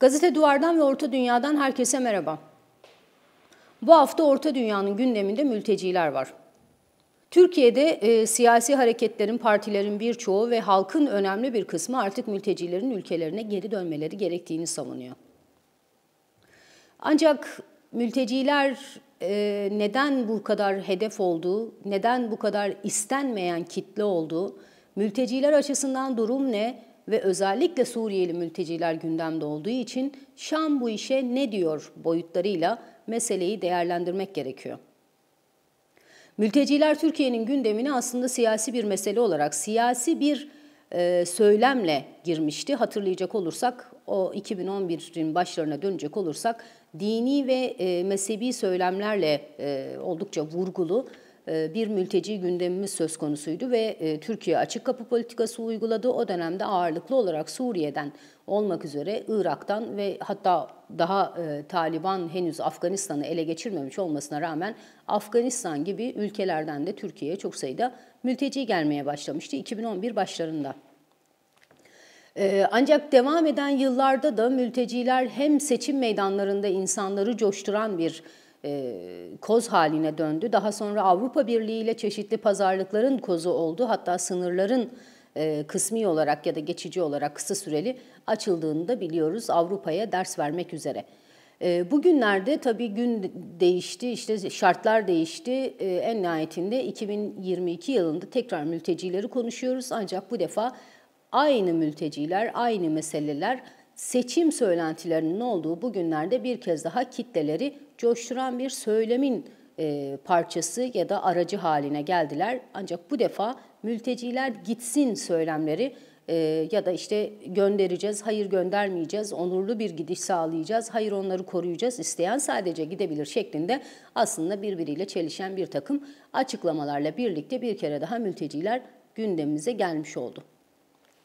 Gazete Duvar'dan ve Orta Dünya'dan herkese merhaba. Bu hafta Orta Dünya'nın gündeminde mülteciler var. Türkiye'de e, siyasi hareketlerin, partilerin birçoğu ve halkın önemli bir kısmı artık mültecilerin ülkelerine geri dönmeleri gerektiğini savunuyor. Ancak mülteciler e, neden bu kadar hedef olduğu, neden bu kadar istenmeyen kitle olduğu, mülteciler açısından durum ne ve özellikle Suriyeli mülteciler gündemde olduğu için Şam bu işe ne diyor boyutlarıyla meseleyi değerlendirmek gerekiyor. Mülteciler Türkiye'nin gündemine aslında siyasi bir mesele olarak, siyasi bir e, söylemle girmişti. Hatırlayacak olursak o 2011'in başlarına dönecek olursak dini ve e, mezhebi söylemlerle e, oldukça vurgulu bir mülteci gündemimiz söz konusuydu ve e, Türkiye açık kapı politikası uyguladı. O dönemde ağırlıklı olarak Suriye'den olmak üzere Irak'tan ve hatta daha e, Taliban henüz Afganistan'ı ele geçirmemiş olmasına rağmen Afganistan gibi ülkelerden de Türkiye'ye çok sayıda mülteci gelmeye başlamıştı 2011 başlarında. Ancak devam eden yıllarda da mülteciler hem seçim meydanlarında insanları coşturan bir e, koz haline döndü. Daha sonra Avrupa Birliği ile çeşitli pazarlıkların kozu oldu. Hatta sınırların e, kısmi olarak ya da geçici olarak kısa süreli açıldığını da biliyoruz Avrupa'ya ders vermek üzere. E, bugünlerde tabii gün değişti, işte şartlar değişti. E, en nihayetinde 2022 yılında tekrar mültecileri konuşuyoruz. Ancak bu defa aynı mülteciler, aynı meseleler seçim söylentilerinin olduğu bugünlerde bir kez daha kitleleri coşturan bir söylemin e, parçası ya da aracı haline geldiler. Ancak bu defa mülteciler gitsin söylemleri e, ya da işte göndereceğiz, hayır göndermeyeceğiz, onurlu bir gidiş sağlayacağız, hayır onları koruyacağız, isteyen sadece gidebilir şeklinde aslında birbiriyle çelişen bir takım açıklamalarla birlikte bir kere daha mülteciler gündemimize gelmiş oldu.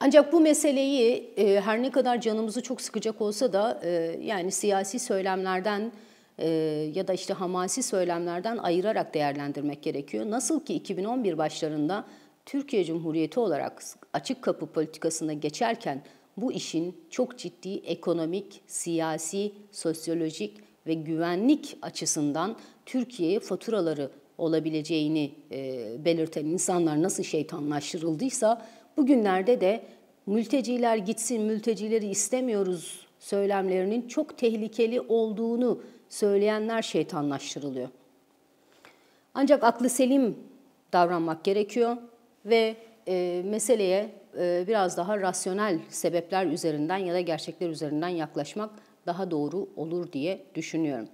Ancak bu meseleyi e, her ne kadar canımızı çok sıkacak olsa da yani siyasi söylemlerden e, ya da işte hamasi söylemlerden ayırarak değerlendirmek gerekiyor. Nasıl ki 2011 başlarında Türkiye Cumhuriyeti olarak açık kapı politikasına geçerken bu işin çok ciddi ekonomik, siyasi, sosyolojik ve güvenlik açısından Türkiye'ye faturaları olabileceğini e, belirten insanlar nasıl şeytanlaştırıldıysa bugünlerde de mülteciler gitsin, mültecileri istemiyoruz söylemlerinin çok tehlikeli olduğunu söyleyenler şeytanlaştırılıyor. Ancak aklı selim davranmak gerekiyor ve e, meseleye e, biraz daha rasyonel sebepler üzerinden ya da gerçekler üzerinden yaklaşmak daha doğru olur diye düşünüyorum.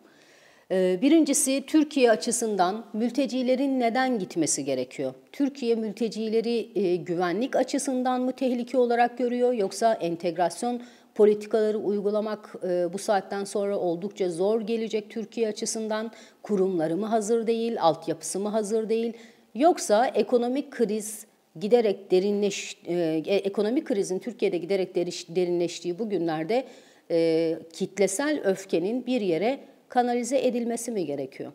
E, birincisi Türkiye açısından mültecilerin neden gitmesi gerekiyor? Türkiye mültecileri e, güvenlik açısından mı tehlike olarak görüyor yoksa entegrasyon politikaları uygulamak e, bu saatten sonra oldukça zor gelecek Türkiye açısından. Kurumları mı hazır değil, altyapısı mı hazır değil? Yoksa ekonomik kriz giderek derinleş, e, e ekonomik krizin Türkiye'de giderek derinleştiği bu günlerde kitlesel öfkenin bir yere kanalize edilmesi mi gerekiyor?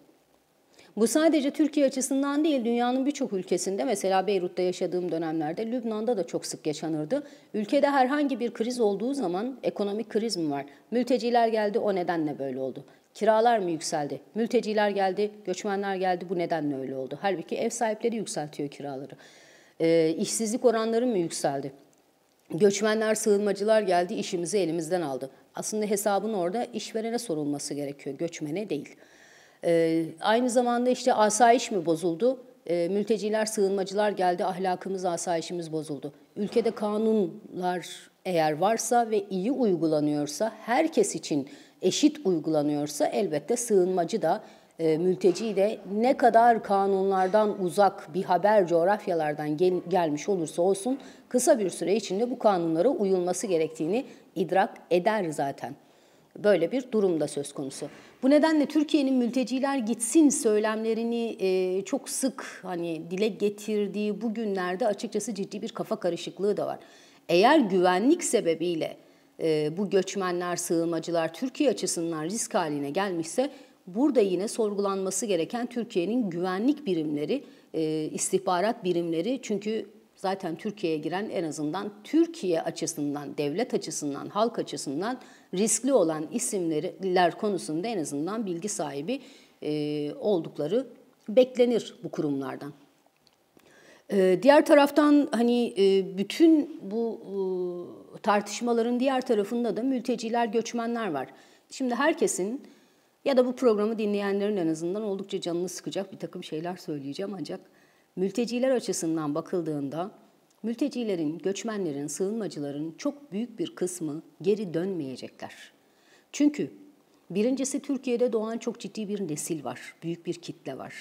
Bu sadece Türkiye açısından değil, dünyanın birçok ülkesinde mesela Beyrut'ta yaşadığım dönemlerde Lübnan'da da çok sık yaşanırdı. Ülkede herhangi bir kriz olduğu zaman ekonomik kriz mi var? Mülteciler geldi o nedenle böyle oldu. Kiralar mı yükseldi? Mülteciler geldi, göçmenler geldi bu nedenle öyle oldu. Halbuki ev sahipleri yükseltiyor kiraları. E, işsizlik oranları mı yükseldi? Göçmenler, sığınmacılar geldi, işimizi elimizden aldı. Aslında hesabın orada işverene sorulması gerekiyor, göçmene değil. E, aynı zamanda işte asayiş mi bozuldu? E, mülteciler, sığınmacılar geldi, ahlakımız, asayişimiz bozuldu. Ülkede kanunlar eğer varsa ve iyi uygulanıyorsa, herkes için eşit uygulanıyorsa elbette sığınmacı da e, mülteci de ne kadar kanunlardan uzak bir haber coğrafyalardan gel, gelmiş olursa olsun kısa bir süre içinde bu kanunlara uyulması gerektiğini idrak eder zaten. Böyle bir durumda söz konusu. Bu nedenle Türkiye'nin mülteciler gitsin söylemlerini e, çok sık hani dile getirdiği bu günlerde açıkçası ciddi bir kafa karışıklığı da var. Eğer güvenlik sebebiyle e, bu göçmenler, sığınmacılar Türkiye açısından risk haline gelmişse burada yine sorgulanması gereken Türkiye'nin güvenlik birimleri, e, istihbarat birimleri çünkü zaten Türkiye'ye giren en azından Türkiye açısından, devlet açısından, halk açısından riskli olan isimler konusunda en azından bilgi sahibi e, oldukları beklenir bu kurumlardan. E, diğer taraftan hani e, bütün bu tartışmaların diğer tarafında da mülteciler, göçmenler var. Şimdi herkesin ya da bu programı dinleyenlerin en azından oldukça canını sıkacak bir takım şeyler söyleyeceğim ancak mülteciler açısından bakıldığında mültecilerin, göçmenlerin, sığınmacıların çok büyük bir kısmı geri dönmeyecekler. Çünkü birincisi Türkiye'de doğan çok ciddi bir nesil var, büyük bir kitle var.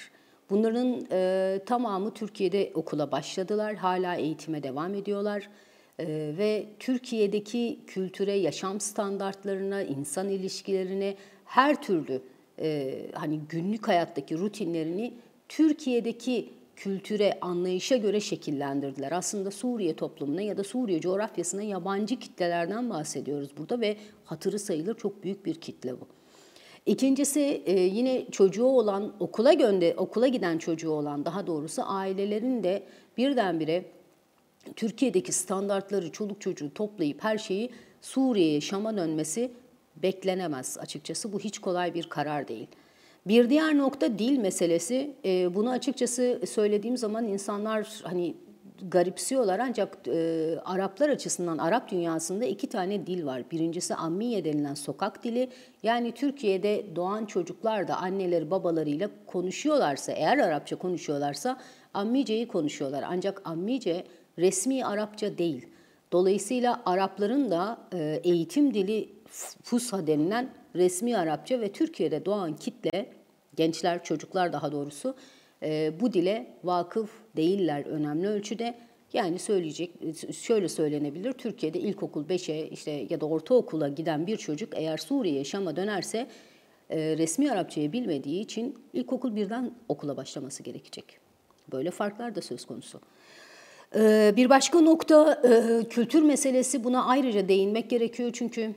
Bunların e, tamamı Türkiye'de okula başladılar, hala eğitime devam ediyorlar e, ve Türkiye'deki kültüre, yaşam standartlarına, insan ilişkilerine her türlü e, hani günlük hayattaki rutinlerini Türkiye'deki kültüre, anlayışa göre şekillendirdiler. Aslında Suriye toplumuna ya da Suriye coğrafyasına yabancı kitlelerden bahsediyoruz burada ve hatırı sayılır çok büyük bir kitle bu. İkincisi e, yine çocuğu olan okula gönde okula giden çocuğu olan daha doğrusu ailelerin de birdenbire Türkiye'deki standartları çoluk çocuğu toplayıp her şeyi Suriye'ye Şam'a dönmesi beklenemez açıkçası. Bu hiç kolay bir karar değil. Bir diğer nokta dil meselesi. E, bunu açıkçası söylediğim zaman insanlar hani garipsiyorlar ancak e, Araplar açısından Arap dünyasında iki tane dil var. Birincisi Ammiye denilen sokak dili. Yani Türkiye'de doğan çocuklar da anneleri babalarıyla konuşuyorlarsa, eğer Arapça konuşuyorlarsa Ammice'yi konuşuyorlar. Ancak Ammice resmi Arapça değil. Dolayısıyla Arapların da e, eğitim dili Fusha denilen resmi Arapça ve Türkiye'de doğan kitle, gençler, çocuklar daha doğrusu e, bu dile vakıf değiller önemli ölçüde. Yani söyleyecek, şöyle söylenebilir, Türkiye'de ilkokul 5'e işte ya da ortaokula giden bir çocuk eğer Suriye'ye, Şam'a dönerse e, resmi Arapçayı bilmediği için ilkokul birden okula başlaması gerekecek. Böyle farklar da söz konusu. E, bir başka nokta kültür meselesi buna ayrıca değinmek gerekiyor çünkü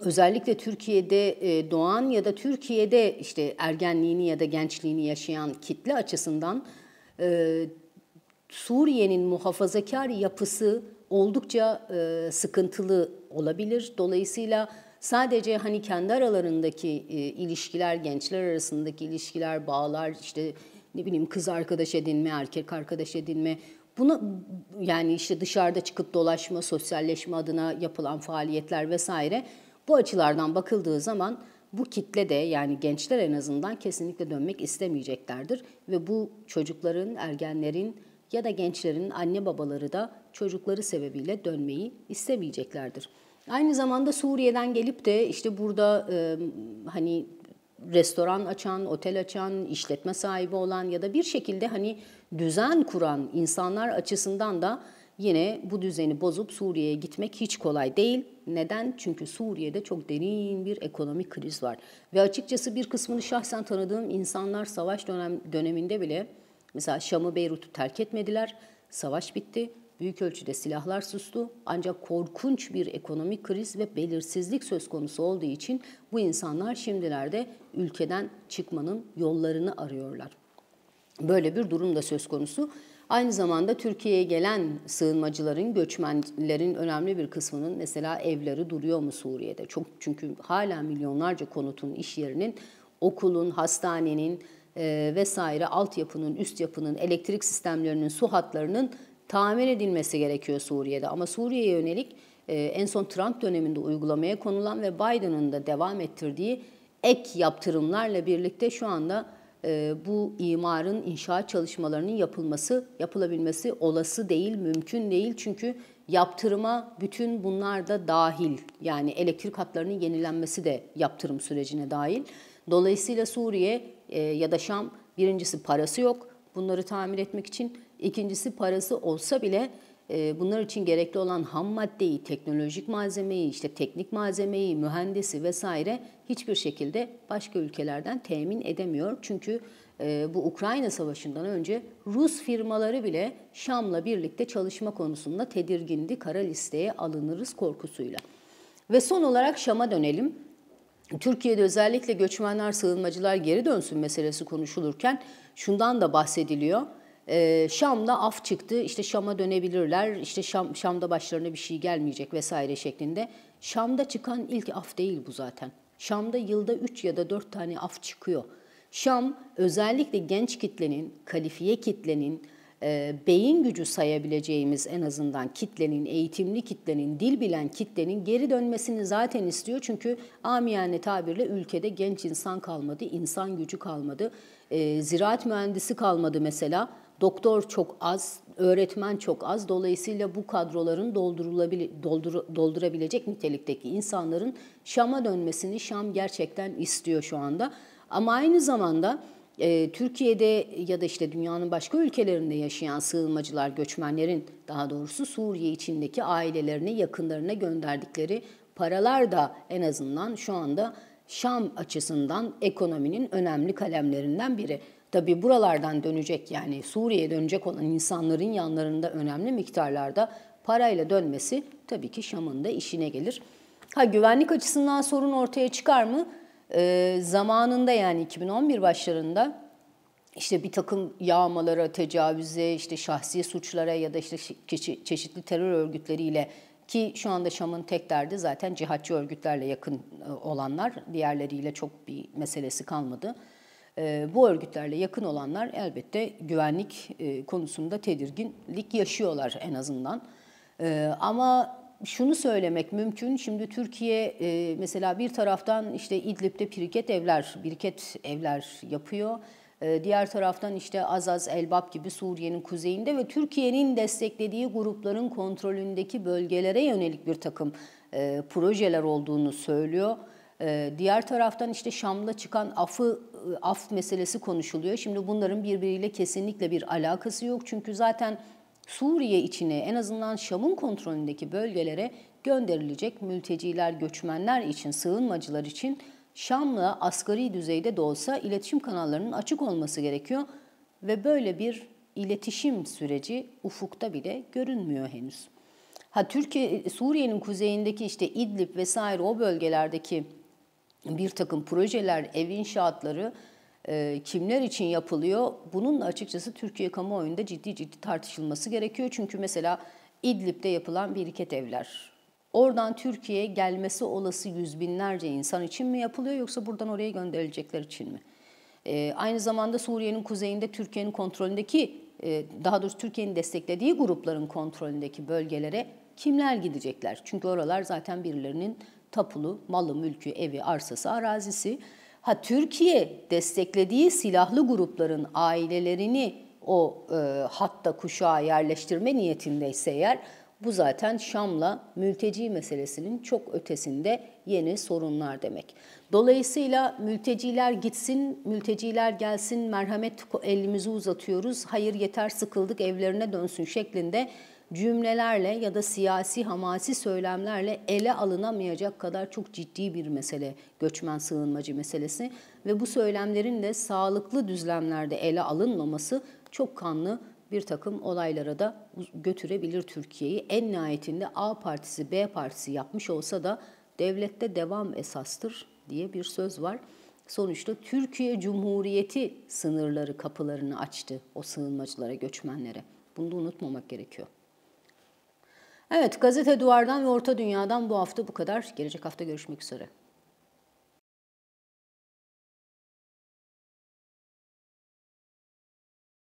özellikle Türkiye'de e, doğan ya da Türkiye'de işte ergenliğini ya da gençliğini yaşayan kitle açısından e, Suriye'nin muhafazakar yapısı oldukça e, sıkıntılı olabilir. Dolayısıyla sadece hani kendi aralarındaki ilişkiler, gençler arasındaki ilişkiler, bağlar, işte ne bileyim kız arkadaş edinme, erkek arkadaş edinme Buna yani işte dışarıda çıkıp dolaşma, sosyalleşme adına yapılan faaliyetler vesaire bu açılardan bakıldığı zaman bu kitle de yani gençler en azından kesinlikle dönmek istemeyeceklerdir ve bu çocukların, ergenlerin ya da gençlerin anne babaları da çocukları sebebiyle dönmeyi istemeyeceklerdir. Aynı zamanda Suriye'den gelip de işte burada e, hani restoran açan, otel açan, işletme sahibi olan ya da bir şekilde hani düzen kuran insanlar açısından da Yine bu düzeni bozup Suriye'ye gitmek hiç kolay değil. Neden? Çünkü Suriye'de çok derin bir ekonomik kriz var. Ve açıkçası bir kısmını şahsen tanıdığım insanlar savaş dönem, döneminde bile mesela Şam'ı Beyrut'u terk etmediler. Savaş bitti. Büyük ölçüde silahlar sustu. Ancak korkunç bir ekonomik kriz ve belirsizlik söz konusu olduğu için bu insanlar şimdilerde ülkeden çıkmanın yollarını arıyorlar. Böyle bir durum da söz konusu. Aynı zamanda Türkiye'ye gelen sığınmacıların, göçmenlerin önemli bir kısmının mesela evleri duruyor mu Suriye'de? Çok çünkü hala milyonlarca konutun, iş yerinin, okulun, hastanenin e, vesaire altyapının, üst yapının, elektrik sistemlerinin, su hatlarının tamir edilmesi gerekiyor Suriye'de. Ama Suriye'ye yönelik e, en son Trump döneminde uygulamaya konulan ve Biden'ın da devam ettirdiği ek yaptırımlarla birlikte şu anda bu imarın inşaat çalışmalarının yapılması, yapılabilmesi olası değil, mümkün değil. Çünkü yaptırıma bütün bunlar da dahil. Yani elektrik hatlarının yenilenmesi de yaptırım sürecine dahil. Dolayısıyla Suriye e, ya da Şam birincisi parası yok bunları tamir etmek için. İkincisi parası olsa bile bunlar için gerekli olan ham maddeyi, teknolojik malzemeyi, işte teknik malzemeyi, mühendisi vesaire hiçbir şekilde başka ülkelerden temin edemiyor. Çünkü e, bu Ukrayna Savaşı'ndan önce Rus firmaları bile Şam'la birlikte çalışma konusunda tedirgindi, kara listeye alınırız korkusuyla. Ve son olarak Şam'a dönelim. Türkiye'de özellikle göçmenler, sığınmacılar geri dönsün meselesi konuşulurken şundan da bahsediliyor. Ee, Şam'da af çıktı, işte Şam'a dönebilirler, işte Şam, Şam'da başlarına bir şey gelmeyecek vesaire şeklinde. Şam'da çıkan ilk af değil bu zaten. Şam'da yılda 3 ya da 4 tane af çıkıyor. Şam özellikle genç kitlenin, kalifiye kitlenin, e, beyin gücü sayabileceğimiz en azından kitlenin, eğitimli kitlenin, dil bilen kitlenin geri dönmesini zaten istiyor. Çünkü amiyane tabirle ülkede genç insan kalmadı, insan gücü kalmadı. E, ziraat mühendisi kalmadı mesela. Doktor çok az, öğretmen çok az. Dolayısıyla bu kadroların doldurulabilir, doldur, doldurabilecek nitelikteki insanların Şam'a dönmesini Şam gerçekten istiyor şu anda. Ama aynı zamanda e, Türkiye'de ya da işte dünyanın başka ülkelerinde yaşayan sığınmacılar, göçmenlerin daha doğrusu Suriye içindeki ailelerine, yakınlarına gönderdikleri paralar da en azından şu anda Şam açısından ekonominin önemli kalemlerinden biri. Tabi buralardan dönecek yani Suriye'ye dönecek olan insanların yanlarında önemli miktarlarda parayla dönmesi tabii ki Şam'ın da işine gelir. Ha güvenlik açısından sorun ortaya çıkar mı? Ee, zamanında yani 2011 başlarında işte bir takım yağmalara, tecavüze, işte şahsi suçlara ya da işte çeşitli terör örgütleriyle ki şu anda Şam'ın tek derdi zaten cihatçı örgütlerle yakın e, olanlar, diğerleriyle çok bir meselesi kalmadı. Ee, bu örgütlerle yakın olanlar elbette güvenlik e, konusunda tedirginlik yaşıyorlar en azından. Ee, ama şunu söylemek mümkün. Şimdi Türkiye e, mesela bir taraftan işte İdlib'de biriket evler, biriket evler yapıyor. E, diğer taraftan işte Azaz, Elbap gibi Suriye'nin kuzeyinde ve Türkiye'nin desteklediği grupların kontrolündeki bölgelere yönelik bir takım e, projeler olduğunu söylüyor. Diğer taraftan işte Şam'la çıkan afı af meselesi konuşuluyor. Şimdi bunların birbiriyle kesinlikle bir alakası yok. Çünkü zaten Suriye içine en azından Şam'ın kontrolündeki bölgelere gönderilecek mülteciler, göçmenler için, sığınmacılar için Şam'la asgari düzeyde de olsa iletişim kanallarının açık olması gerekiyor ve böyle bir iletişim süreci ufukta bile görünmüyor henüz. Ha Türkiye Suriye'nin kuzeyindeki işte İdlib vesaire o bölgelerdeki bir takım projeler, ev inşaatları e, kimler için yapılıyor? Bunun açıkçası Türkiye kamuoyunda ciddi ciddi tartışılması gerekiyor. Çünkü mesela İdlib'de yapılan biriket evler. Oradan Türkiye'ye gelmesi olası yüz binlerce insan için mi yapılıyor yoksa buradan oraya gönderilecekler için mi? E, aynı zamanda Suriye'nin kuzeyinde Türkiye'nin kontrolündeki, e, daha doğrusu Türkiye'nin desteklediği grupların kontrolündeki bölgelere kimler gidecekler? Çünkü oralar zaten birilerinin tapulu, malı, mülkü, evi, arsası, arazisi. Ha Türkiye desteklediği silahlı grupların ailelerini o e, hatta kuşağa yerleştirme niyetindeyse eğer bu zaten Şam'la mülteci meselesinin çok ötesinde yeni sorunlar demek. Dolayısıyla mülteciler gitsin, mülteciler gelsin, merhamet elimizi uzatıyoruz, hayır yeter sıkıldık evlerine dönsün şeklinde cümlelerle ya da siyasi hamasi söylemlerle ele alınamayacak kadar çok ciddi bir mesele göçmen sığınmacı meselesi ve bu söylemlerin de sağlıklı düzlemlerde ele alınmaması çok kanlı bir takım olaylara da götürebilir Türkiye'yi. En nihayetinde A partisi B partisi yapmış olsa da devlette devam esastır diye bir söz var. Sonuçta Türkiye Cumhuriyeti sınırları kapılarını açtı o sığınmacılara, göçmenlere. Bunu da unutmamak gerekiyor. Evet, Gazete Duvar'dan ve Orta Dünya'dan bu hafta bu kadar. Gelecek hafta görüşmek üzere.